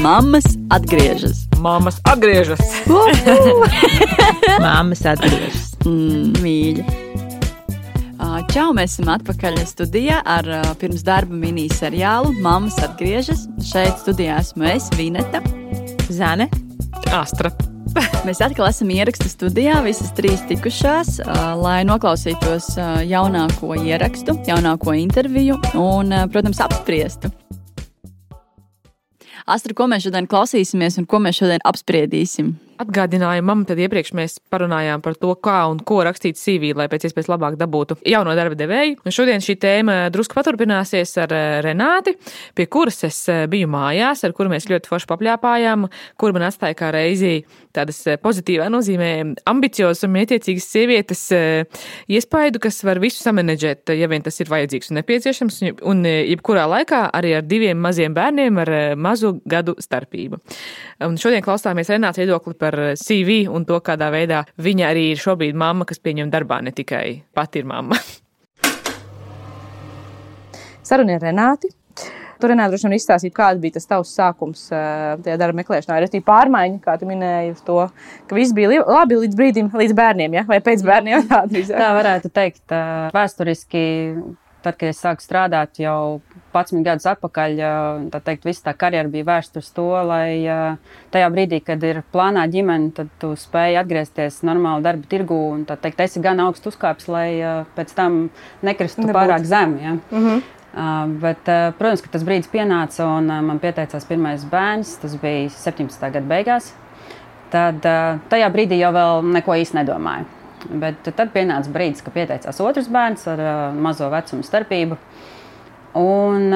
Mammas atgriežas. Māmas atgriežas. Māmas atgriežas. Mm, mīļa. Čau, mēs esam atpakaļ studijā ar pirms darba mini-seriālu Māmas atgriežas. Šeit studijā esmu es, Vineta. Zane. Astra. Mēs atkal esam ierakstu studijā, visas trīs tikušās, lai noklausītos jaunāko ierakstu, jaunāko interviju un, protams, apspriestu. Astra, ko mēs šodien klausīsimies un ko mēs šodien apspriedīsim? Atgādināju, mamma, tad iepriekš mēs parunājām par to, kā un ko rakstīt CV, lai pēc iespējas labāk dabūtu jauno darba devēju. Un šodien šī tēma drusku paturpināsies ar eh, Renāti, pie kuras es eh, biju mājās, ar kuru mēs ļoti forši papļāpājām, kur man atstāja kā reizi tādas eh, pozitīvā nozīmē ambiciozas un mētiecīgas sievietes iespaidu, kas var visu samanedžēt, ja vien tas ir vajadzīgs un nepieciešams, un jebkurā laikā arī ar diviem maziem bērniem ar mazu gadu starpību. Un šodien klausāmies Renāts viedokli par CV un to, kādā veidā viņa arī ir šobrīd mamma, kas pieņem darbā, ne tikai pati ir mamma. Saruna ir Renāti. Tu, Renāti, droši vien izstāstīji, kāda bija tas tavs sākums eh, tajā darba meklēšanā. Ir arī pārmaiņa, kā tu minēji, to, ka viss bija labi līdz brīdim, līdz bērniem, ja? vai pēc bērniem. Tā. Tā varētu teikt, ā, vēsturiski, tad, kad es sāku strādāt jau 11 gadus atpakaļ, tā teikt, visa tā karjera bija vērsta uz to, lai tajā brīdī, kad ir plānā ģimene, tad tu spēj atgriezties normāli darba tirgū un, teikt, esi gan augstu uzkāpis, lai pēc tam nekristu Nebūtu. pārāk zemi. Ja? Mm -hmm. Uh, bet, uh, protams, ka tas brīdis pienāca un uh, man pieteicās pirmais bērns. Tas bija 17. gada beigās. Tad uh, tajā brīdī jau vēl neko īsti nedomāju. Bet tad pienāca brīdis, kad pieteicās otrs bērns ar uh, mazo vecumu starpību. Un,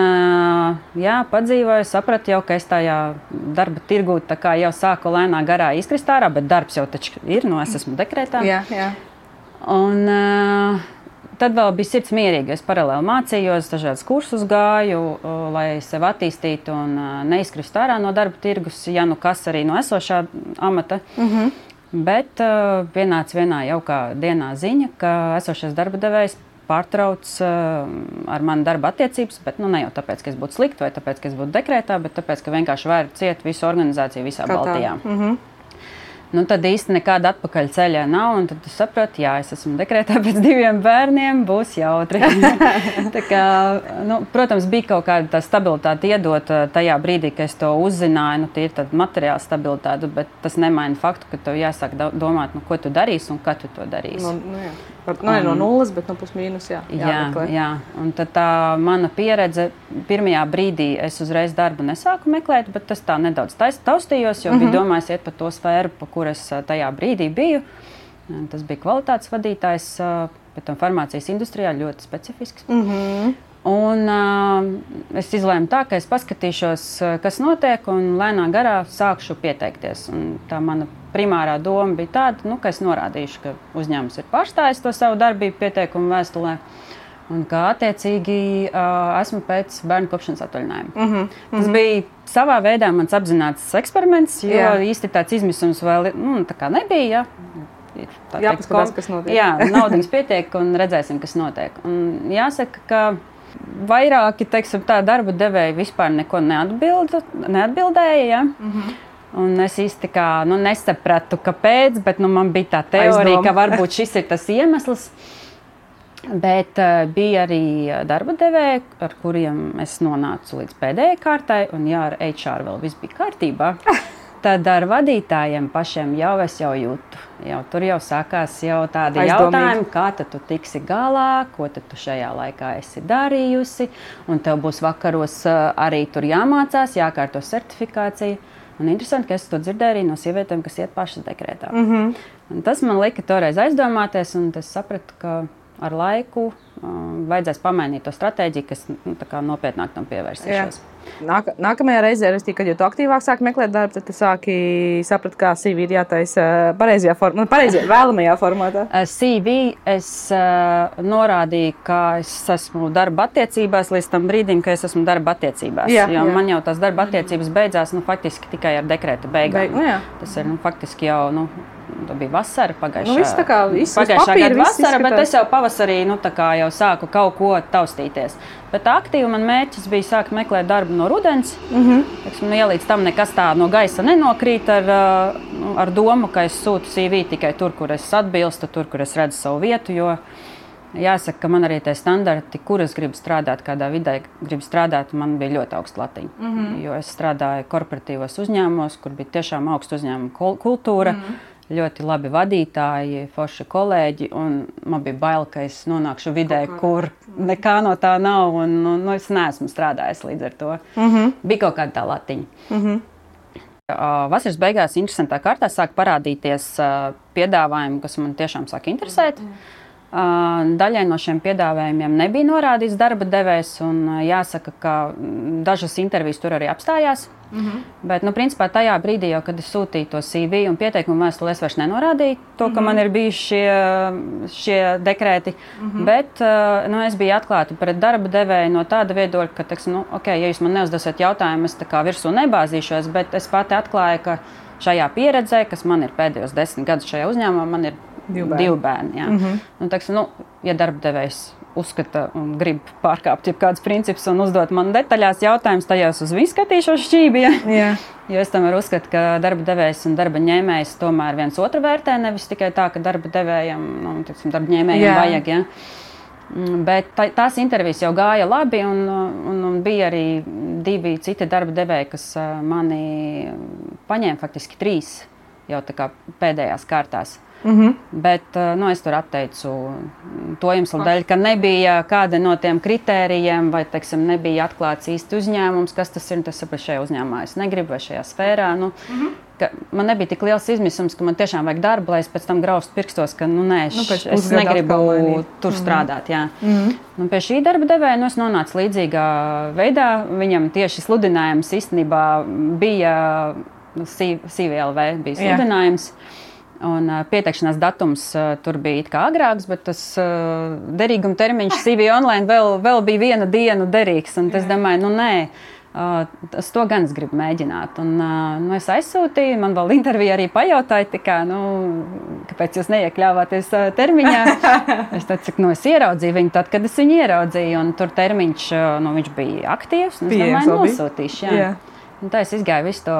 jā, padzīvoju, sapratu, jau, ka es tajā darba tirgū jau sāku lēnā garā izkrist ārā, bet darbs jau taču ir, no es esmu dekrētā. Jā, jā. Un, tad vēl bija sirds mierīga. Es paralēli mācījos, dažādas kursus gāju, lai sevi attīstītu un neizkristu ārā no darba tirgus, ja nu kas arī no esošā amata. Mm -hmm. Bet pienāca vienā jaukā dienā ziņa, ka esošais darba devējs pārtrauc uh, ar mani darba attiecības, bet nu, ne jau tāpēc, ka es būtu slikta vai tāpēc, ka es būtu dekrētā, bet tāpēc, ka vienkārši var ciet visu organizāciju visā Kā? Baltijā. Mm -hmm. Nu, tad īsti nekāda atpakaļ ceļā nav. Tad es sapratu, jā, es esmu dekrētā pēc diviem bērniem, būs jautri. Kā, nu, protams, bija kaut kāda tā stabilitāte iedota tajā brīdī, kad es to uzzināju. Nu, tie ir materiāla stabilitāte, bet tas nemaina faktu, ka tev jāsāk do- domāt, nu, ko tu darīsi un kad tu to darīsi. Nu, nu, jā. Nu, ne no nulles, bet no pusmīnus. Jā, Jā, jā, un tā mana pieredze, pirmajā brīdī es uzreiz darbu nesāku meklēt, bet tas tā nedaudz taustījos, jo mm -hmm. biju domājis iet pa to sfēru, pa kuras ā, tajā brīdī biju. Un Tas bija kvalitātes vadītājs, bet tam farmācijas industrijā ļoti specifisks. Mm -hmm. Un, uh, es izlēmu tā, ka es paskatīšos, kas notiek, un lēnām garā sākšu pieteikties. Un tā mana primārā doma bija tāda, nu, ka es norādīšu, ka uzņēmums ir pārstājis to savu darbību pieteikumu vēstulē. Un kā attiecīgi uh, esmu pēc bērnu kopšanas atvaļinājuma. Mm -hmm. Tas bija savā veidā mans apzināts eksperiments, jo Jā. jā. īsti tāds izmisums vēl nu, tā nebija. Ja? Ir, tā Jāpaskatās, kom- kas notiek. Jā, naudas pietiek un redzēsim, kas notiek. Un jāsaka, ka vairāki teiksim, tā, darba devēji vispār neko neatbilda, neatbildēja. Ja? Mm. -hmm. Un es īsti kā, nu, nesapratu, kāpēc, bet nu, man bija tā teorija, Aizdoma. ka varbūt šis ir tas iemesls. Bet uh, bija arī ā, darba devēji, ar kuriem es nonācu līdz pēdējai kārtai, un jā, ar HR vēl viss bija kārtībā. Tad ar vadītājiem pašiem jau es jau jūtu. Jau tur jau sākās jau tādi Aizdomīgi. jautājumi, kā tu tiksi galā, ko tu šajā laikā esi darījusi. Un tev būs vakaros ā, arī tur jāmācās, jākārto certifikācija. Un interesanti, ka es to dzirdēju arī no sievietēm, kas iet pašas dekrētā. Mm -hmm. Un tas man lika toreiz aizdomāties, un es sapratu, ka ar laiku um, vajadzēs pamainīt to stratēģiju, kas nu, nopietnāk tam pievērsīšos. Nāk, nākamajā reizē, kad jau tu aktīvāk sāki meklēt darbu, tad tu sāki saprast, kā CV ir jātaisa pareizajā formā, nu, pareizajā, vēlamajā formātā. Uh, CV es uh, norādīju, ka es esmu darba attiecībās līdz tam brīdim, kad es esmu darba attiecībās. Jā, jo jā. man jau tās darba attiecības beidzās nu, faktiski tikai ar dekrēta beigām. Beig- nu. Tas ir nu, faktiski jau. Nu, Tā bija vasara pagājušā Nu, viss tā kā- viss pagājušā papīra gada viss vasara, bet izskatās. es jau pavasarī nu, jau sāku kaut ko taustīties. Bet aktīvi man mērķis bija sākt meklēt darbu no rudens. Mm -hmm. Teiksim, nu, ja līdz tam nekas tā no gaisa nenokrīt ar, uh, ar domu, ka es sūtu CV tikai tur, kur es atbilstu, tur, kur es redzu savu vietu. Jo, Jāsaka, ka man arī tie standarti, kur es gribu strādāt, kādā vidē gribu strādāt, man bija ļoti augsts latiņš. Mm -hmm. Jo es strādāju korporatīvos uzņēmumos, kur bija tiešām augsta uzņēmuma kultūra. Mm -hmm ļoti labi vadītāji, forši kolēģi. Man bija bail, ka es nonākšu vidē, kur nekā no tā nav. Un, nu, nu, es neesmu strādājis līdz ar to. Mm -hmm. Bija kaut kāda tā latiņa. Mm -hmm. Vasaras beigās interesantā kārtā sāk parādīties piedāvājumi, kas man tiešām sāk interesēt. Mm -hmm. Daļai no šiem piedāvājumiem nebija norādīts darba devējs, un jāsaka, ka dažas intervijas tur arī apstājās. Mm -hmm. Bet, nu, principā, tajā brīdī, jau, kad es sūtīju to CV un pieteikumu vēstuli, es vairs nenorādīju to, ka mm -hmm. man ir bijuši šie, šie dekrēti. Mm -hmm. Bet nu, es biju atklāta pret darba devēju no tāda viedokļa, ka, teiks, nu, okay, ja jūs man neuzdosiet jautājumu, es virsū nebāzīšos, bet es pati atklāju, ka šajā pieredzē, kas man ir pēdējos desmit gadus šajā uzņēmumā, man ir Divi bērni. Divi bērni jā. mm -hmm. nu, teiksim, nu, ja darbdevējs uzskata un grib pārkāpt kādus principus un uzdot man detaļās jautājumus, tajos uz viņu skatīšos šķīvi. Ja? Yeah. Jo es tomēr uzskatu, ka darba devējs un darba ņēmējs tomēr viens otru vērtē. Nevis tikai tā, ka darba devējam, nu, tiksim, darba ņēmējam yeah. vajag. Ja? Mm, bet tā, tās intervijas jau gāja labi, un, un, un bija arī divi citi darba devēji, kas mani paņēma faktiski trīs jau pēdējās kārtās. Mm -hmm. Bet eh, nu, es tur atteicu to iemeslu dēļ, ka nebija kāda no tiem kritērijiem, vai teiksim, nebija atklāts īsti uzņēmums, kas tas ir. Tas ir šajā uzņēmumā. Es negribu vai šajā sfērā. Nu, mm -hmm. Man nebija tik liels izmisums, ka man tiešām vajag darbu, lai es pēc tam graustu pirkstos, ka nu, nē, nu, es negribu tur mm -hmm. strādāt. Jā. Mm -hmm. nu, pie šī darba devēja nu, es nonācu līdzīgā veidā. Viņam tieši sludinājums īstenībā bija CVLV bija sludinājums. Jā. Un, uh, pieteikšanās datums uh, tur bija agrāks, bet tas uh, derīguma termiņš CV online vēl, vēl bija viena diena derīgs. Es domāju, nu nē, uh, es to gan es gribu mēģināt. Un, uh, nu, es aizsūtīju, man vēl intervijā arī pajautāja, kā, nu, kāpēc jūs neiekļāvāties uh, termiņā. es teicu, nu, es ieraudzīju viņu tad, kad es viņu ieraudzīju, un tur termiņš uh, nu, bija aktīvs. Es domāju, nosūtīšu. Jā. Jā. Un tā es izgāju visu to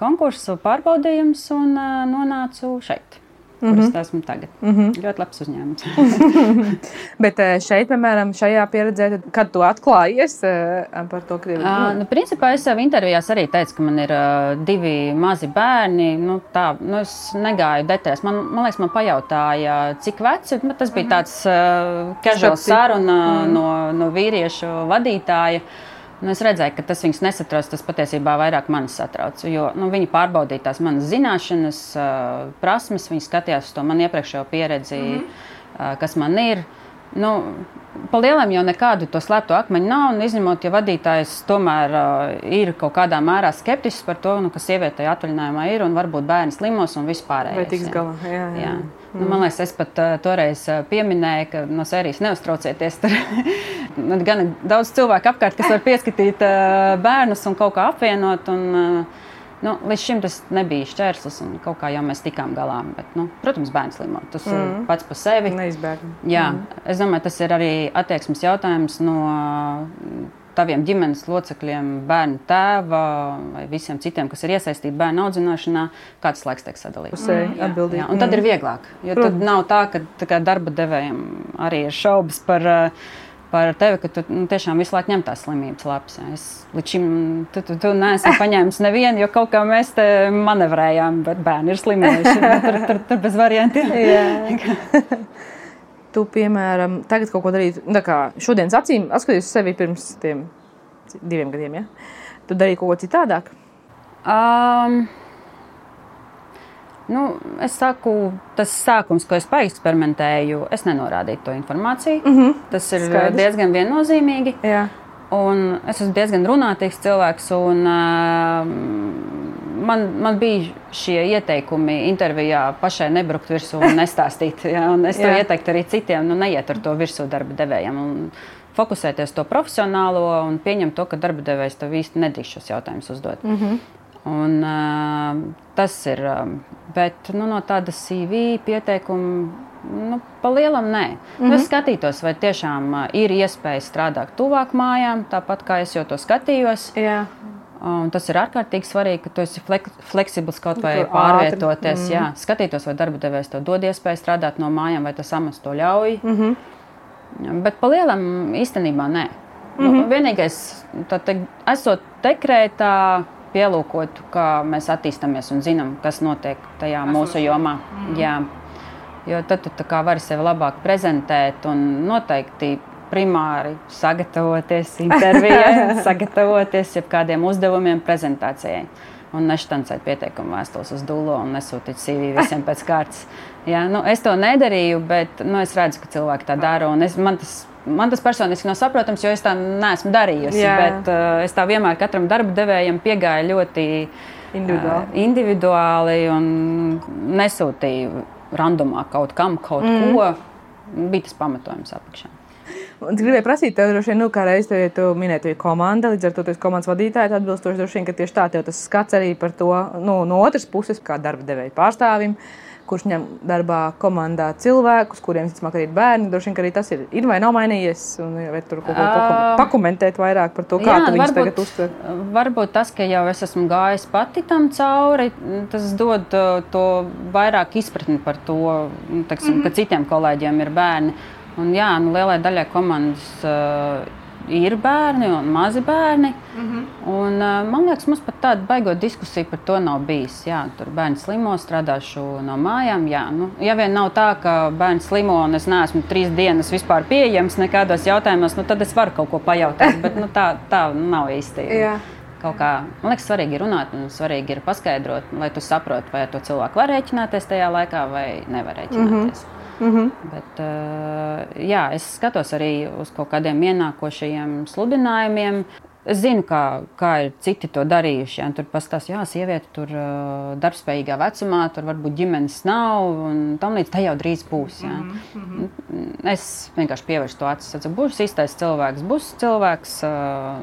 konkursu pārbaudījumus un nonācu šeit. Mm -hmm. Es esmu tagad. Mm -hmm. Ļoti labs uzņēmums. Bet šeit, piemēram, šajā pieredzē, kad tu atklājies par to, ir. Uh, nu, principā es sev intervijās arī teicu, ka man ir uh, divi mazi bērni. Nu, tā, nu, es negāju detaļās. Man, man liekas, man pajautāja, cik veci. Tas bija mhm. tāds uh, casual saruna mm -hmm. no, no vīriešu vadītāja. Uh, Nu, es redzēju, ka tas viņus nesatrauc. Tas patiesībā vairāk mani satrauc. Jo nu, viņi pārbaudīja tās manas zināšanas, prasmes, viņi skatījās uz to man iepriekšējo pieredzi, mm -hmm. kas man ir. Nu, Pa lielam jau nekādu to slēpto akmeņu nav. Un, izņemot, ja vadītājs tomēr uh, ir kaut kādā mērā skeptisks par to, nu, ka sievietei atvaļinājumā ir un varbūt bērns slimos un vispārējais. Vai tiks galā? Jā, jā. jā. Mm. Nu, man liekas, es pat uh, toreiz uh, pieminēju, ka no sērijas neuztraucieties. Tur nu, gan daudz cilvēku apkārt, kas var pieskatīt uh, bērnus un kaut kā apvienot. Un, uh, Nu, līdz šim tas nebija šķērslis, un kaut kā jau mēs tikām galā. Bet, nu, protams, bērns slimo. Tas mm. ir pats par sevi. Neizbēgami. Jā, mm. es domāju, tas ir arī attieksmes jautājums no taviem ģimenes locekļiem, bērnu tēva vai visiem citiem, kas ir iesaistīti bērnu audzināšanā, kāds laiks tiek sadalīts. Mm, jā, jā. Un tad ir vieglāk. Jo Protams. tad nav tā, ka tā darba devējiem arī ir šaubas par. Uh, par tevi, ka tu nu, tiešām visu laiku ņem tās slimības lapas. Ja. Es līdz šim tu, tu, tu neesmu paņēmis nevienu, jo kaut kā mēs te manevrējām, bet bērni ir slimojuši. tur, tur, tur bez variantiem. tu, piemēram, tagad kaut ko darīt, nu, kā šodienas acīm, atskatoties sevi pirms tiem diviem gadiem, ja? tu darīji kaut ko citādāk? Um, Nu, es saku, tas sākums, ko es paeksperimentēju, es nenorādīju to informāciju. Mm -hmm. Tas ir Skaidrs. diezgan viennozīmīgi. Jā. Un es esmu diezgan runātīgs cilvēks, un uh, man, man bija šie ieteikumi intervijā pašai nebrukt virsū un nestāstīt. Ja, un es to ieteiktu arī citiem, nu, neiet ar to virsū darba devējiem. Un, fokusēties to profesionālo un pieņemt to, ka darba devējs tev īsti nedrīkst šos jautājumus uzdot. Mm -hmm. Un, uh, tas ir. Uh, bet nu, no tāda CV pieteikuma Nu, pa lielam nē. Mm -hmm. nu, es skatītos, vai tiešām uh, ir iespēja strādāt tuvāk mājām, tāpat kā es jau to skatījos. Jā. Un tas ir ārkārtīgi svarīgi, ka tu esi flek fleksibls kaut vai Tur pārvietoties. ātri. Jā, skatītos, vai darba devējs tev dod iespēju strādāt no mājām, vai tas amats to ļauj. Mm Mhm. -hmm. Bet pa lielam īstenībā nē. Mm -hmm. nu, vienīgais, tā te, esot dekrētā, pielūkot, kā mēs attīstāmies un zinām, kas notiek tajā mūsu jomā. Mm. Jā. Jo tad tu vari sevi labāk prezentēt un noteikti primāri sagatavoties intervijai, sagatavoties jebkādiem uzdevumiem, prezentācijai. Un neštancēt pieteikumu vēstules uz dūlo un nesūtīt CV visiem pēc kārtas. Jā, nu, es to nedarīju, bet nu, es redzu, ka cilvēki tā dara. Es, man, tas, man tas personiski nav saprotams, jo es tā neesmu darījusi. Jā. Bet, uh, es tā vienmēr katram darba devējam piegāju ļoti Individuāli. uh, individuāli un nesūtīju randomā kaut kam, kaut mm. ko. Bija tas pamatojums apakšā. Un es gribēju prasīt, tev droši vien, nu, kā reizē tev, ja minēji, tu ir komanda, līdz ar to esi komandas vadītājs. Atbilstoši droši vien, ka tieši tā tev tas skats arī par to nu, no otras puses, kā darba devēja pārstāvim, kurš ņem darbā komandā cilvēkus, kuriem visticamāk arī ir bērni. Droši vien, arī tas ir, ir vai nav mainījies, un vai tur kaut ko pakom- pakomentēt vairāk par to, kā tu viņus tagad uztver. varbūt tas, ka jau es esmu gājis pati tam cauri, tas dod uh, to vairāk izpratni par to, nu, teksim, mm -hmm. ka citiem kolēģiem ir bērni. Un, jā, nu, lielai daļai komandas uh, ir bērni un mazi bērni. Mm -hmm. un, man liekas, mums pat tāda baigot diskusija par to nav bijis. Jā, tur bērns slimo, strādāšu no mājām. Jā, nu, ja vien nav tā, ka bērns slimo un es neesmu trīs dienas vispār pieejams nekādos jautājumos, nu, tad es varu kaut ko pajautāt. Bet nu, tā, tā nav īsti. Jā. Kaut kā, man liekas, svarīgi ir runāt un svarīgi ir paskaidrot, lai tu saprotu, vai to cilvēku var rēķināties tajā laikā vai nevar rēķināties. Mm -hmm. Bet, uh, jā, es skatos arī uz kaut kādiem ienākošajiem sludinājumiem. Es zinu, kā, kā ir citi to darījuši. Ja? Tur pastāstās, ka sieviete tur uh, darbspējīgā vecumā, tur varbūt ģimenes nav un tam līdz tā jau drīz būs. Ja? Mm -hmm. Es vienkārši pievēršu to acis. Būs īstais cilvēks, būs cilvēks, uh,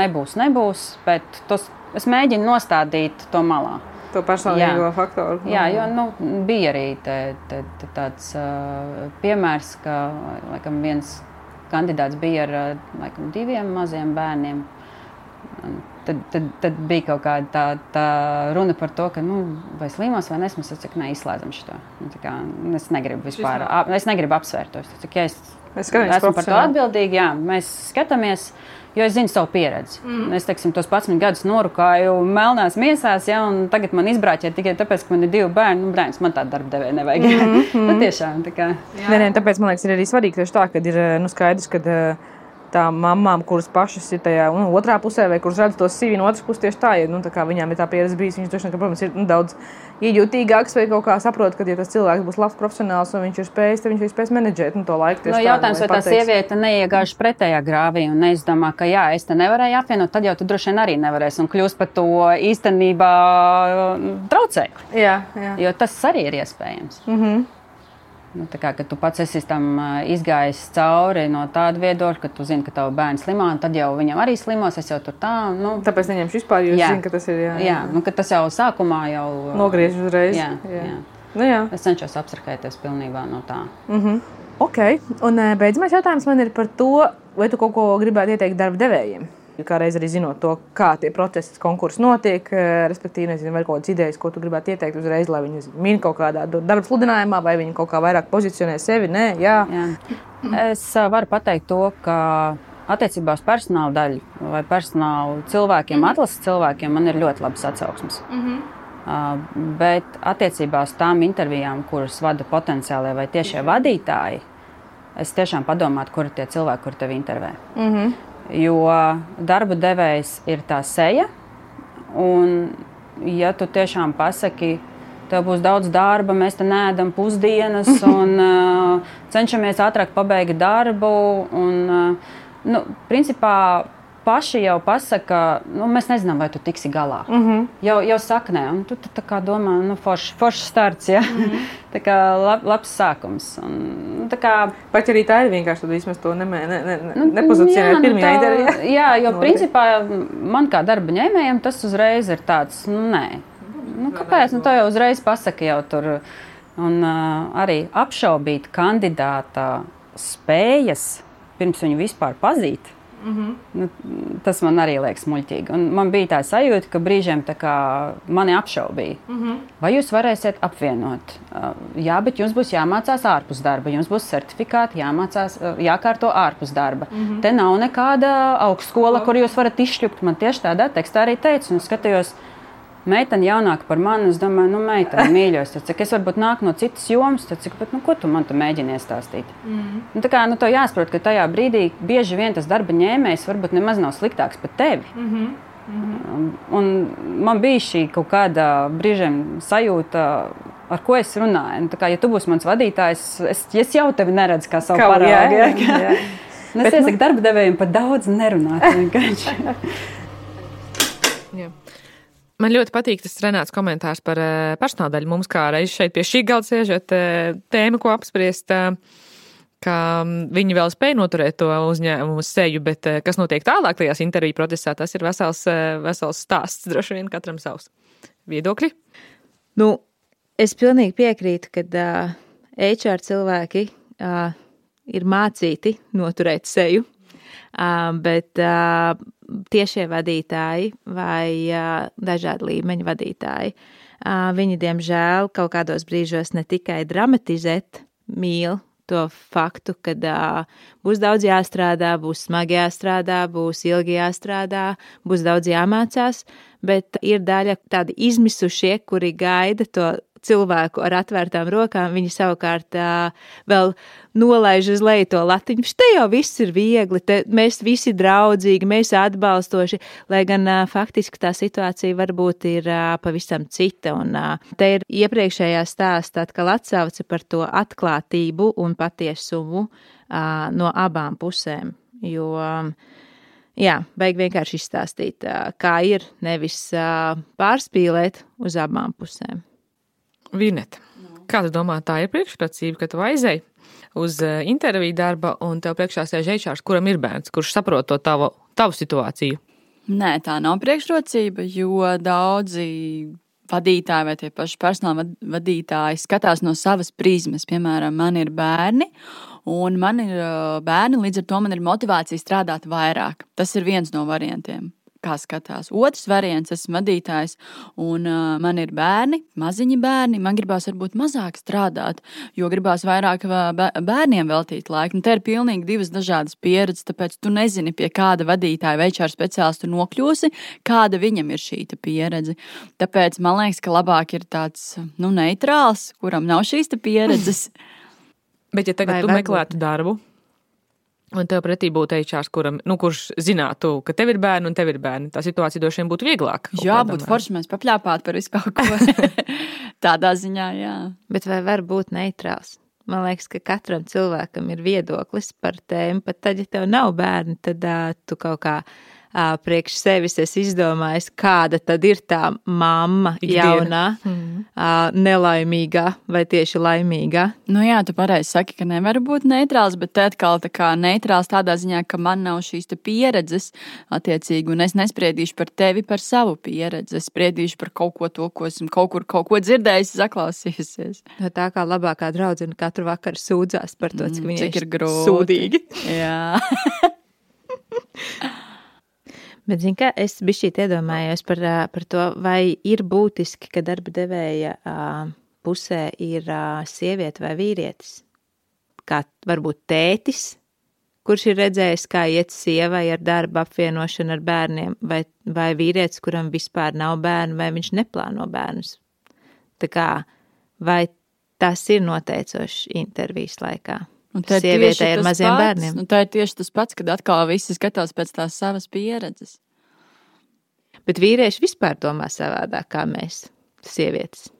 nebūs, nebūs. Bet tos, es mēģinu nostādīt to malā. To personīgo faktoru. Jā, jo nu, bija arī te, te, te tāds uh, piemērs, ka laikam, viens kandidāts bija ar uh, laikam, diviem maziem bērniem. Tad, tad, tad bija kaut kāda tā, tā runa par to, ka, nu, vai slimos vai nesmu. Es teicu, nē, izslēdzam šo. Nu, kā, es negribu vispār, ap, es negribu apsvērt to. Es ka, ja es Es esmu par to atbildīgi, jā, mēs skatāmies. Jo es zinu savu pieredzi. Mm. Es teiksim, tos 11 gadus norūkāju melnās miesās, ja, un tagad man izbrāķē tikai tāpēc, ka man ir divi bērni. Nu, brāļs, man tādu darbu devēju nevajag. Mm -hmm. nu, tiešām, tā kā. Nē, nē, tāpēc man liekas, ir arī svarīgi tieši tā, ka ir nu, skaidrs, ka eh, tām mamām, kuras pašas ir tajā nu, otrā pusē, vai kuras redz to sīvi no otras puses, tieši tā, ja nu, tā viņām ir tā pieredze bijusi, viņas droši vien, ka, protams, ir nu, daudz iejūtīgāks vai kaut kā saprot, ka, ja tas cilvēks būs labs profesionāls un viņš ir spējis, tad viņš ir spējis menedžēt nu, to laiku. No, tieši jautājums, tā, vai tā sieviete neiegāž pretējā grāvī un neizdomā, ka jā, es te nevarēju apvienot, tad jau tu droši vien arī nevarēsi un kļūsi par to īstenībā traucēju. Jā, jā. Jo tas arī ir iespējams. Mm -hmm. Nu, kā tu pats esi tam izgājis cauri no tāda viedokļa, ka tu zini, ka tavs bērns slimā, tad jau viņam arī slimos. Es jau tur tā, nu, Tāpēc neņemšu vispār, jo Jā. zinu, ka tas ir jā, jā, nu, ka tas jau sākumā jau nogriež uzreiz. Jā, jā. Nu, jā. Es cenšos abstrahēties pilnībā no tā. Ok, un beidzamais jautājums man ir par to, vai tu kaut ko gribētu ieteikt darba devējiem. Kā reiz arī zinot to, kā tie procesi, konkursi notiek, eh, respektīvi, nezinu, vai kaut kādas idejas, ko tu gribētu ieteikt uzreiz, lai viņi min kaut kādā darba sludinājumā, vai viņi kaut kā vairāk pozicionē sevi. Nē, jā. Jā. Es ā, varu pateikt to, ka attiecībā uz personāla daļu vai personāla cilvēkiem, atlases cilvēkiem, man ir ļoti labas atsauksmes. Uh, bet attiecībā uz tām intervijām, kuras vada potenciālie vai tiešie vadītāji, es tiešām padomātu, kur ir tie cilvēki, kur tevi intervē. Jo darba devējs ir tā seja, un ja tu tiešām pasaki, Tev būs daudz darba, mēs te nēdam pusdienas un uh, cenšamies ātrāk pabeigt darbu. Un, uh, nu, principā, paši jau pasaka, nu, mēs nezinām, vai tu tiksi galā. Mm -hmm. jau, jau saka, nē, un tu, tā kā domā, nu, foršs forš starts, ja? mm -hmm. tā kā lab, labs sākums. Un, nu, tā kā, Pat arī tā ir vienkārši, tad vismaz to nemē, ne, ne, ne, Nu, nepozicionē nu pirmajā tā- intervijā. Jā, jo Noteikti. principā man kā darba ņēmējam tas uzreiz ir tāds, nu, nē. Nu, kāpēc? Nu, to jau uzreiz pasaka jau tur. Un uh, arī apšaubīt kandidāta spējas pirms viņu vispār pazīt. Mm -hmm. nu, tas man arī liekas muļķīgi. Un man bija tā sajūta, ka brīžiem mani apšaubīja. Mm -hmm. Vai jūs varēsiet apvienot? Uh, jā, bet jums būs jāmācās ārpus darba. Jums būs certifikāti jāmācās, uh, jākārto ārpus darba. Mm -hmm. Te nav nekāda augstskola, kur jūs varat izšķirt. Man tieši tādā tekstā arī teica, un skatījos, meitene jaunāka par mani. Es domāju, nu, meitene mīļos, tad cik es varbūt nāku no citas jomas, tad cik, bet, nu, ko tu man te mēģini iestāstīt? Mm. Nu, tā kā nu, to jāsaprot, ka tajā brīdī bieži vien tas darba ņēmējs varbūt nemaz nav sliktāks par tevi. Mm -hmm. Mm -hmm. Man bija šī kaut kāda brīžiem sajūta, ar ko es runāju. Nu, kā, ja tu būsi mans vadītājs, es, es jau tevi neredzu kā savu parādu. Jā, jā, jā. Nu, es iesaku nu... darba devējiem par daudz nerunāt. Man ļoti patīk tas Renāts komentārs par eh, personāldaļu. Mums kā reiz šeit pie šī galda sēžot eh, tēmu, ko apspriest, eh, ka mm, viņi vēl spēja noturēt to uzņēmumu seju, bet kas notiek tālāk tajās interviju procesā, tas ir vesels, vesels stāsts. Droši vien katram savs viedokļi. Nu, es pilnīgi piekrītu, ka uh, HR cilvēki uh, ir mācīti noturēt seju bet tiešie vadītāji vai dažādi līmeņa vadītāji, viņi diemžēl kaut kādos brīžos ne tikai dramatizēt mīl to faktu, ka uh, būs daudz jāstrādā, būs smagi jāstrādā, būs ilgi jāstrādā, būs daudz jāmācās, bet ir daļa tādi izmisušie, kuri gaida to cilvēku ar atvērtām rokām, viņi savukārt vēl nolaiž uz leju to latiņu. Te jau viss ir viegli, te mēs visi draudzīgi, mēs atbalstoši, lai gan faktiski tā situācija varbūt ir pavisam cita. Un te ir iepriekšējā stāstā atkal atsauce par to atklātību un patiesumu no abām pusēm. Jo, jā, vajag vienkārši izstāstīt, kā ir, nevis pārspīlēt uz abām pusēm. Vineta, kā tu domā, tā ir priekšrocība, ka tu aizēji uz eh, interviju darba un tev priekšā sēž ečārs, kuram ir bērns, kurš saprot to tavu, tavu situāciju? Nē, tā nav priekšrocība, jo daudzi vadītāji vai tie paši personāla vadītāji skatās no savas prizmas. Piemēram, man ir bērni, un man ir eh, bērni, līdz ar to man ir motivācija strādāt vairāk. Tas ir viens no variantiem kā skatās. Otrs variants, esmu vadītājs, un uh, man ir bērni, maziņi bērni. Man gribās varbūt mazāk strādāt, jo gribās vairāk bērniem veltīt laiku. Un te ir pilnīgi divas dažādas pieredzes, tāpēc tu nezini, pie kāda vadītāja vai čāra speciālistu nokļūsi, kāda viņam ir šī pieredze. Tāpēc man liekas, ka labāk ir tāds nu, neitrāls, kuram nav šīs pieredzes. Bet, ja tagad vai tu meklētu darbu, Un tev pretī būtu HR, kuram, nu, kurš zinātu, ka tev ir bērni un tev ir bērni. Tā situācija droši vien būtu vieglāka. Jā, būtu forši mēs papļāpāt par visu kaut ko. Tādā ziņā, jā. Bet vai var būt neitrāls? Man liekas, ka katram cilvēkam ir viedoklis par tēmu. Pat tad, ja tev nav bērni, tad uh, tu kaut kā priekš sevis es izdomāju, kāda tad ir tā mamma, Ikdiena. jaunā, mm. nelaimīgā vai tieši laimīgā. Nu jā, tu pareizi saki, ka nevar būt neitrāls, bet te atkal tā kā neitrāls tādā ziņā, ka man nav šīs pieredzes attiecīgi, un es nespriedīšu par tevi par savu pieredzi. Es spriedīšu par kaut ko to, ko esmu kaut kur kaut ko dzirdējis, saklausījusies. No tā kā labākā draudzene katru vakaru sūdzās par to, cik mm, viņa ir grūti. Sūdīgi. Jā. Bet, zini, kā es šī iedomājos par, par to, vai ir būtiski, ka darba devēja pusē ir sieviete vai vīrietis. Kā varbūt tētis, kurš ir redzējis, kā iet sievai ar darba apvienošanu ar bērniem, vai, vai vīrietis, kuram vispār nav bērnu, vai viņš neplāno bērnus. Tā kā, vai tas ir noteicoši intervijas laikā? Un tā ir sievietē ar maziem pats, bērniem. Nu, tā ir tieši tas pats, kad atkal visi skatās pēc tās savas pieredzes. Bet vīrieši vispār domā savādāk kā mēs, sievietes.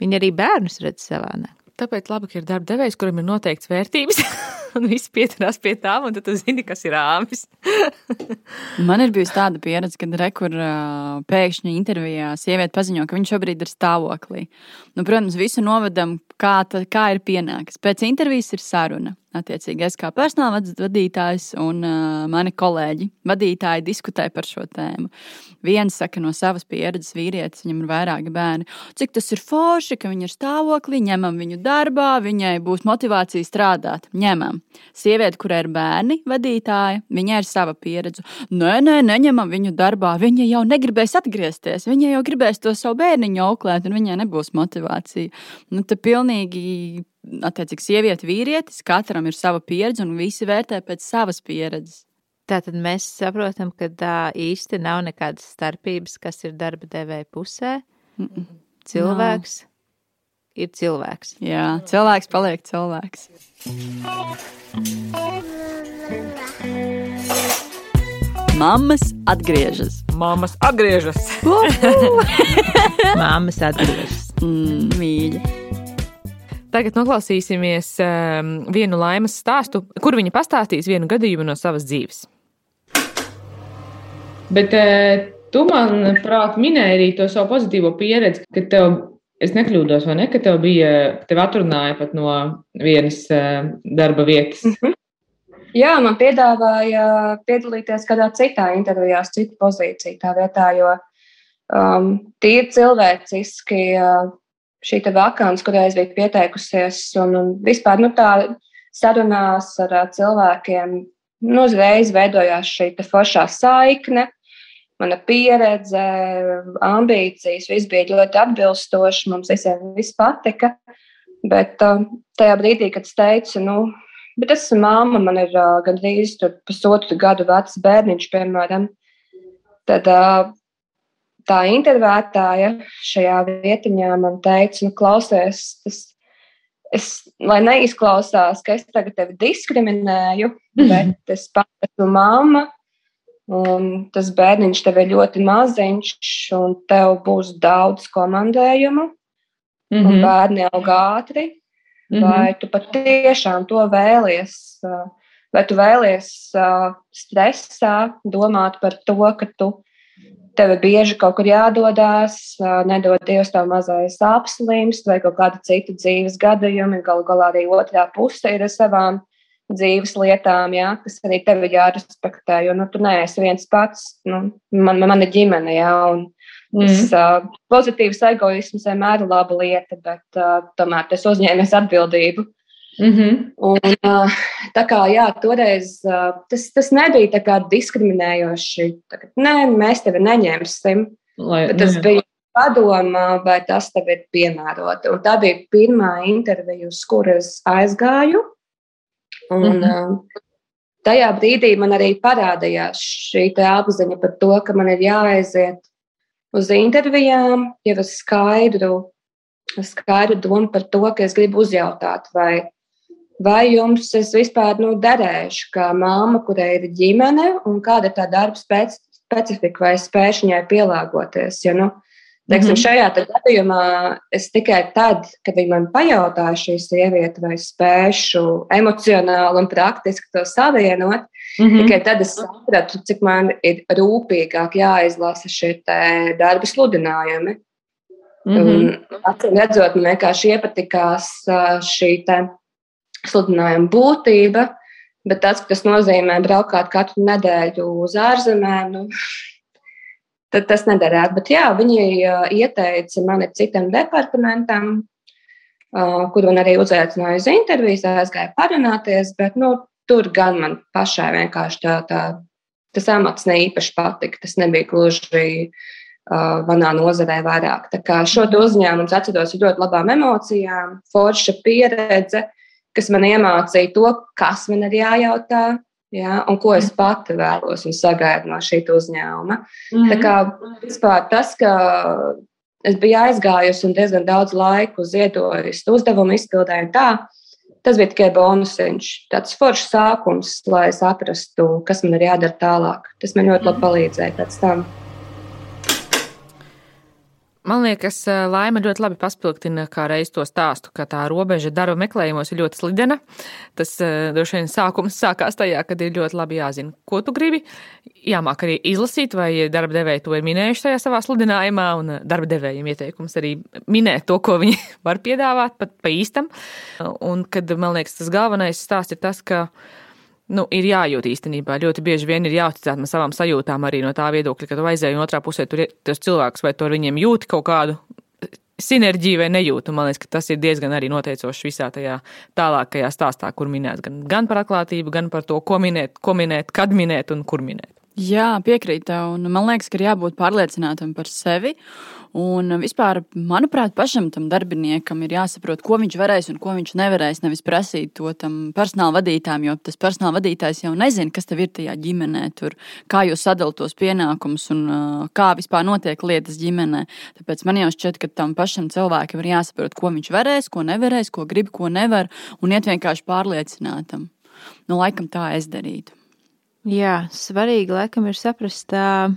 Viņi arī bērnus redz savādāk. Tāpēc labi, ka ir darba devējs, kuram ir noteikts vērtības. un viss pieturās pie tām, un tu zini, kas ir āmis. Man ir bijusi tāda pieredze, kad rekur pēkšņi intervijā sieviete paziņo, ka viņa šobrīd ir stāvoklī. Nu, protams, visu novedam, kā, ta, kā ir pienācis. Pēc intervijas ir saruna. Attiecīgi, es kā personāla vadītājs un uh, mani kolēģi, vadītāji diskutē par šo tēmu. Viens saka no savas pieredzes, vīrietis, viņam ir vairāki bērni, cik tas ir forši, ka viņi ir stāvoklī, ņemam viņu darbā, viņai būs motivācija strādāt. Ņemam. Sieviete, kurai ir bērni, vadītāja, viņai ir sava pieredze. Nē, nē, neņemam viņu darbā. Viņa jau negribēs atgriezties. Viņa jau gribēs to savu bērniņu auklēt, un viņai nebūs motivācija. Nu, tā pilnīgi attiecīgi sieviete, vīrietis, katram ir sava pieredze un visi vērtē pēc savas pieredzes. Tātad mēs saprotam, ka tā īsti nav nekādas starpības, kas ir darba devēja pusē. Mm -mm. Cilvēks no. Ir cilvēks. Jā, cilvēks paliek cilvēks. Mammas atgriežas. Māmas atgriežas. Māmas atgriežas. Mm, mīļa. Tagad noklausīsimies um, vienu laimes stāstu, kur viņa pastāstīs vienu gadījumu no savas dzīves. Bet uh, tu man, prāt, minēji arī to savu pozitīvo pieredzi, ka tev, es nekļūdos, vai ne, ka tev bija, tev atrunāja pat no vienas uh, darba vietas. Mm -hmm. Jā, man piedāvāja piedalīties kādā citā intervijā, citu pozīciju tā vietā, jo um, tīri cilvēciski uh, šī vakants, kurai es biju pieteikusies, un, un vispār nu, tā sarunās ar uh, cilvēkiem, nu, uzreiz veidojās šī foršā saikne. Mana pieredze, ambīcijas, viss bija ļoti atbilstoši. Mums visiem viss patika. Bet uh, tajā brīdī, kad es teicu, nu, bet es esmu māma, man ir uh, gandrīz pusotru gadu vecs bērniņš, piemēram, tad uh, tā intervētāja šajā vietiņā man teica, nu, klausies, tas, es, lai neizklausās, ka es tagad tevi diskriminēju, bet es pats esmu mamma, un tas bērniņš tev ir ļoti maziņš, un tev būs daudz komandējumu, mm -hmm. un mhm. bērni aug ātri. Mm -hmm. Vai tu patiešām to vēlies? Vai tu vēlies stresā domāt par to, ka tu tev ir bieži kaut kur jādodas, nedod Dievs tev mazais apslimst vai kaut kāda cita dzīves gadījumi. Galu galā arī otrā puse ir ar savām dzīves lietām, jā, kas arī tev ir jārespektē. Jo nu, tu neesi viens pats, nu, man, man ir ģimene, jā, un mm. tas, uh, pozitīvs egoisms vienmēr ir laba lieta, bet uh, tomēr tas uzņēmies atbildību. Mm -hmm. un, uh, tā kā jā, toreiz uh, tas, tas nebija tā kā diskriminējoši. Tā, nē, mēs tevi neņemsim. Lai, tas ne. bija padomā, vai tas tev ir piemēroti. Un tā bija pirmā intervija, uz kuras aizgāju. Un, mm -hmm. tajā brīdī man arī parādījās šī apziņa par to, ka man ir jāaiziet uz intervijām, jau ar skaidru, skaidru domu par to, ka es gribu uzjautāt, vai vai jums es vispār nu, derēšu kā māma, kurai ir ģimene, un kāda ir tā darba specifika, vai spēšu viņai pielāgoties. Jo, nu, teiksim, mm -hmm. Šajā gadījumā es tikai tad, kad viņi man pajautāja, šī sieviete, vai spēšu emocionāli un praktiski to savienot, mm -hmm. tikai tad es sapratu, cik man ir rūpīgāk jāizlasa šie darba sludinājumi. Mm -hmm. Acīm redzot, man vienkārši iepatikās šī sludinājuma būtība. Bet tas, ka tas nozīmē braukāt katru nedēļu uz ārzemēm, nu, tad tas nederētu. Bet jā, viņi ieteica mani citam departamentam, kur man arī uzaicināja uz intervijas, aizgāja parunāties. Bet nu, tur gan man pašai vienkārši tā, tā tas amats ne īpaši patika. Tas nebija gluži manā nozarē vairāk. Tā kā šo uzņēmumu atceros ar ļoti labām emocijām, forša pieredze kas man iemācīja to, kas man ir jājautā. Ja, un ko es pati vēlos un sagaidu no šī uzņēmuma. Mm -hmm. Tā kā vispār tas, ka es biju aizgājusi un diezgan daudz laiku ziedojusi uzdevumu izpildēju, tā, tas bija tikai bonusiņš. Tāds foršs sākums, lai saprastu, kas man ir jādara tālāk. Tas man ļoti labi mhm. palīdzēja pēc tam. Man liekas, laima ļoti labi paspilgtina kā reiz to stāstu, ka tā robeža darba meklējumos ir ļoti slidena. Tas droši vien sākums sākās tajā, kad ir ļoti labi jāzina, ko tu gribi. Jāmāk arī izlasīt, vai darba devēji to ir minējuši tajā savā sludinājumā, un darba devējiem ieteikums arī minēt to, ko viņi var piedāvāt pat pa īstam. Un kad man liekas, tas galvenais stāsts ir tas, ka nu, ir jājūt īstenībā. Ļoti bieži vien ir jāuzticās no savām sajūtām arī no tā viedokļa, ka tu aizēji un otrā pusē tur ir tas cilvēks, vai tu ar viņiem jūti kaut kādu sinerģiju vai nejūtu. Man liekas, ka tas ir diezgan arī noteicoši visā tajā tālākajā stāstā, kur minēts gan, gan par atklātību, gan par to, ko minēt, ko minēt, kad minēt un kur minēt. Jā, piekrītu. Man liekas, ka ir jābūt pārliecinātam par sevi. Un vispār, manuprāt, pašam tam darbiniekam ir jāsaprot, ko viņš varēs un ko viņš nevarēs. Nevis prasīt to tam personāla vadītājam, jo tas personāla vadītājs jau nezina, kas tev ir tajā ģimenē, tur, kā jūs sadalāt tos pienākumus un uh, kā vispār notiek lietas ģimenē. Tāpēc man jau šķiet, ka tam pašam cilvēkam ir jāsaprot, ko viņš varēs, ko nevarēs, ko grib, ko nevar, un iet vienkārši pārliecinātam. Nu, laikam tā es darītu. Jā, svarīgi laikam ir saprast uh,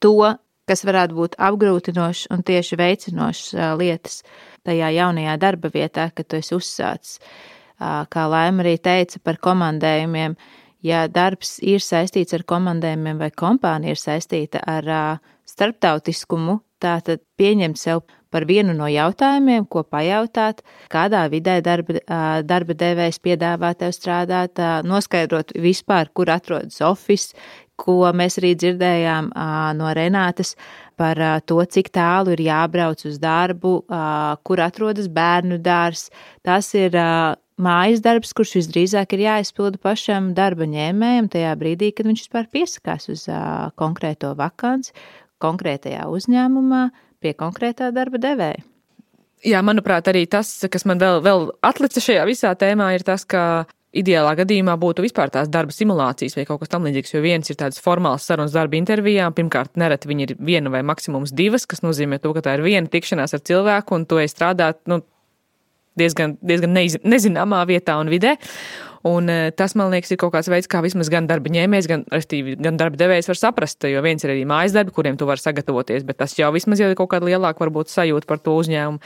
to, kas varētu būt apgrūtinošs un tieši veicinošs lietas tajā jaunajā darba vietā, kad tu esi uzsācis. Kā Laima arī teica par komandējumiem, ja darbs ir saistīts ar komandējumiem vai kompānija ir saistīta ar starptautiskumu, tātad pieņemt sev par vienu no jautājumiem, ko pajautāt, kādā vidē darba, darba devējs piedāvā tev strādāt, noskaidrot vispār, kur atrodas oficiāls, ko mēs arī dzirdējām no Renātes par to, cik tālu ir jābrauc uz darbu, kur atrodas bērnu dārs. Tas ir mājas darbs, kurš visdrīzāk ir jāizpilda pašam darba ņēmējam tajā brīdī, kad viņš vispār piesakās uz konkrēto vakanci, konkrētajā uzņēmumā, pie konkrētā darba devēja. Jā, manuprāt, arī tas, kas man vēl, vēl atlica šajā visā tēmā, ir tas, ka ideālā gadījumā būtu vispār tās darba simulācijas vai kaut kas tamlīdzīgs, jo viens ir tāds formāls sarunas darba intervijām. Pirmkārt, nereti viņi ir viena vai maksimums divas, kas nozīmē to, ka tā ir viena tikšanās ar cilvēku un to ir strādāt nu, diezgan, diezgan neiz, nezināmā vietā un vidē. Un eh, tas, man liekas, ir kaut kāds veids, kā vismaz gan darba ņēmējs, gan, gan darba devējs var saprast, jo viens ir arī mājas darbi, kuriem tu vari sagatavoties, bet tas jau vismaz jau ir kaut kāda lielāka varbūt sajūta par to uzņēmumu.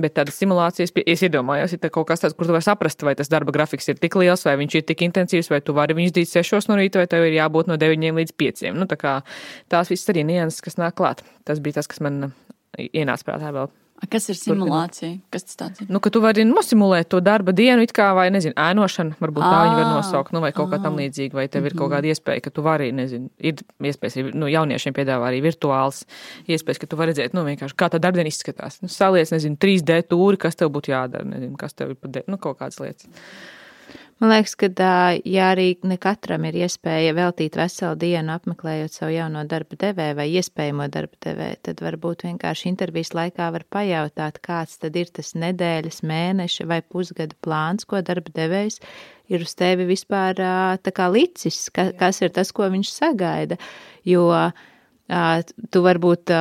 Bet tādas simulācijas, es iedomājos, ir kaut kas tāds, kur tu vari saprast, vai tas darba grafiks ir tik liels, vai viņš ir tik intensīvs, vai tu vari viņu izdīt sešos no rīta, vai tev ir jābūt no deviņiem līdz pieciem. Nu, tā kā tās visas arī nianses, kas nāk klāt. Tas bija tas, kas man ienāca prātā vēl Kas ir simulācija? Kas tas ir? Nu, ka tu vari nosimulēt to darba dienu, it kā vai, nezinu, ēnošana, varbūt tā viņi var nosaukt, nu, vai kaut kā tam līdzīga, vai tev ir kaut kāda iespēja, ka tu vari, nezinu, ir iespējas, nu, jauniešiem piedāvā arī virtuāls iespējas, ka tu vari redzēt, nu, vienkārši kā tā darba diena izskatās. Nu, saliec, nezinu, 3D tūri, kas tev būtu jādara, nezinu, kas tev ir nu, kaut kādas lietas. Man liekas, ka, ja arī ne katram ir iespēja veltīt veselu dienu apmeklējot savu jauno darba devēju vai iespējamo darba devēju, tad varbūt vienkārši intervijas laikā var pajautāt, kāds tad ir tas nedēļas, mēneša vai pusgada plāns, ko darba devējs ir uz tevi vispār kā licis, ka, kas ir tas, ko viņš sagaida. Jo tu varbūt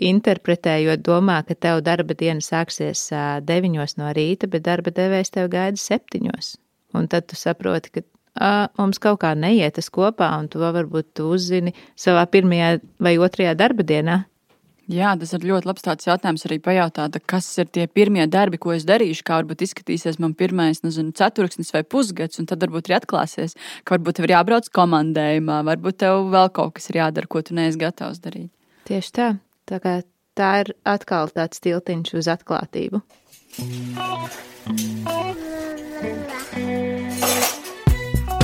interpretējot, domā, ka tev darba diena sāksies deviņos no rīta, bet darba devējs tev gaida septiņos. Un tad tu saproti, ka a, mums kaut kā neiet tas kopā, un to varbūt tu uzzini savā pirmajā vai otrajā darba dienā. Jā, tas ir ļoti labs tāds jautājums arī pajautāt, kas ir tie pirmie darbi, ko es darīšu, kā varbūt izskatīsies man pirmais, nezinu, ceturksnis vai pusgads, un tad varbūt arī atklāsies, ka varbūt tev ir jābrauc komandējumā, varbūt tev vēl kaut kas ir jādara, ko tu neesi gatavs darīt. Tieši tā. Tā, kā tā ir atkal tāds tiltiņš uz atklātību.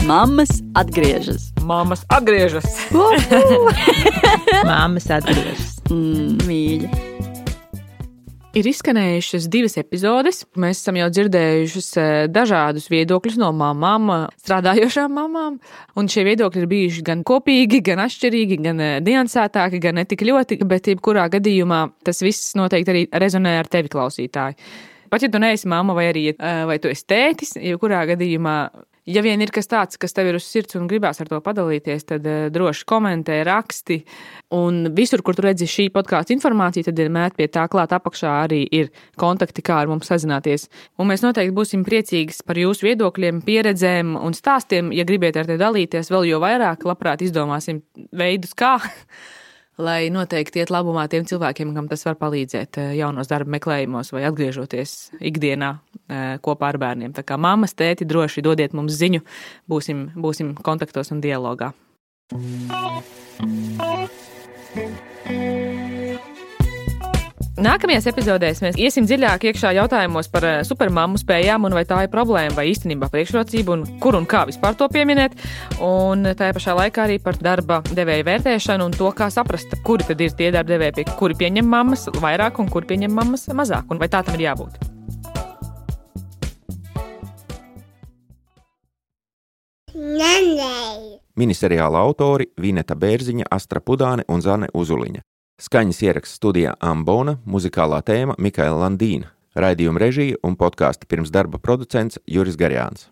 Māmas atgriežas. Māmas atgriežas. Māmas atgriežas. Mm, mīļa. Ir izskanējušas divas epizodes. Mēs esam jau dzirdējušas eh, dažādus viedokļus no mamām, strādājošām mamām. Un šie viedokļi ir bijuši gan kopīgi, gan atšķirīgi, gan eh, niansētāki, gan ne tik ļoti. Bet, jebkurā gadījumā, tas viss noteikti arī rezonē ar tevi, klausītāji. Pat ja tu neesi mamma vai arī eh, vai tu esi tētis, jebkurā gadījumā Ja vien ir kas tāds, kas tev ir uz sirds un gribās ar to padalīties, tad uh, droši komentē, raksti. Un visur, kur tu redzi šī podkāstu informāciju, tad vienmēr pie tā klāt apakšā arī ir kontakti, kā ar mums sazināties. Un mēs noteikti būsim priecīgi par jūsu viedokļiem, pieredzēm un stāstiem. Ja gribiet ar te dalīties vēl jo vairāk, labprāt izdomāsim veidus, kā. lai noteikti iet labumā tiem cilvēkiem, kam tas var palīdzēt eh, jaunos darba meklējumos vai atgriežoties ikdienā eh, kopā ar bērniem. Tā kā mammas, tēti, droši dodiet mums ziņu, būsim, būsim kontaktos un dialogā. Nākamajās epizodēs mēs iesim dziļāk iekšā jautājumos par eh, supermāmu spējām, un vai tā ir problēma vai īstenībā priekšrocība, un kur un kā vispār to pieminēt. Un tajā pašā laikā arī par darba devēja vērtēšanu un to, kā saprast, kuri tad ir tie darba devēji, pie kuri pieņem mammas vairāk un kuri pieņem mammas mazāk, un vai tā tam ir jābūt. Miniseriāla autori Vineta Bērziņa, Astra Pudāne un Zane Uzuliņa. Skaņas ieraksts studijā Ambona, muzikālā tēma Mikaela Landīna, raidījuma režija un podkāstu pirms darba producents Juris Garjāns.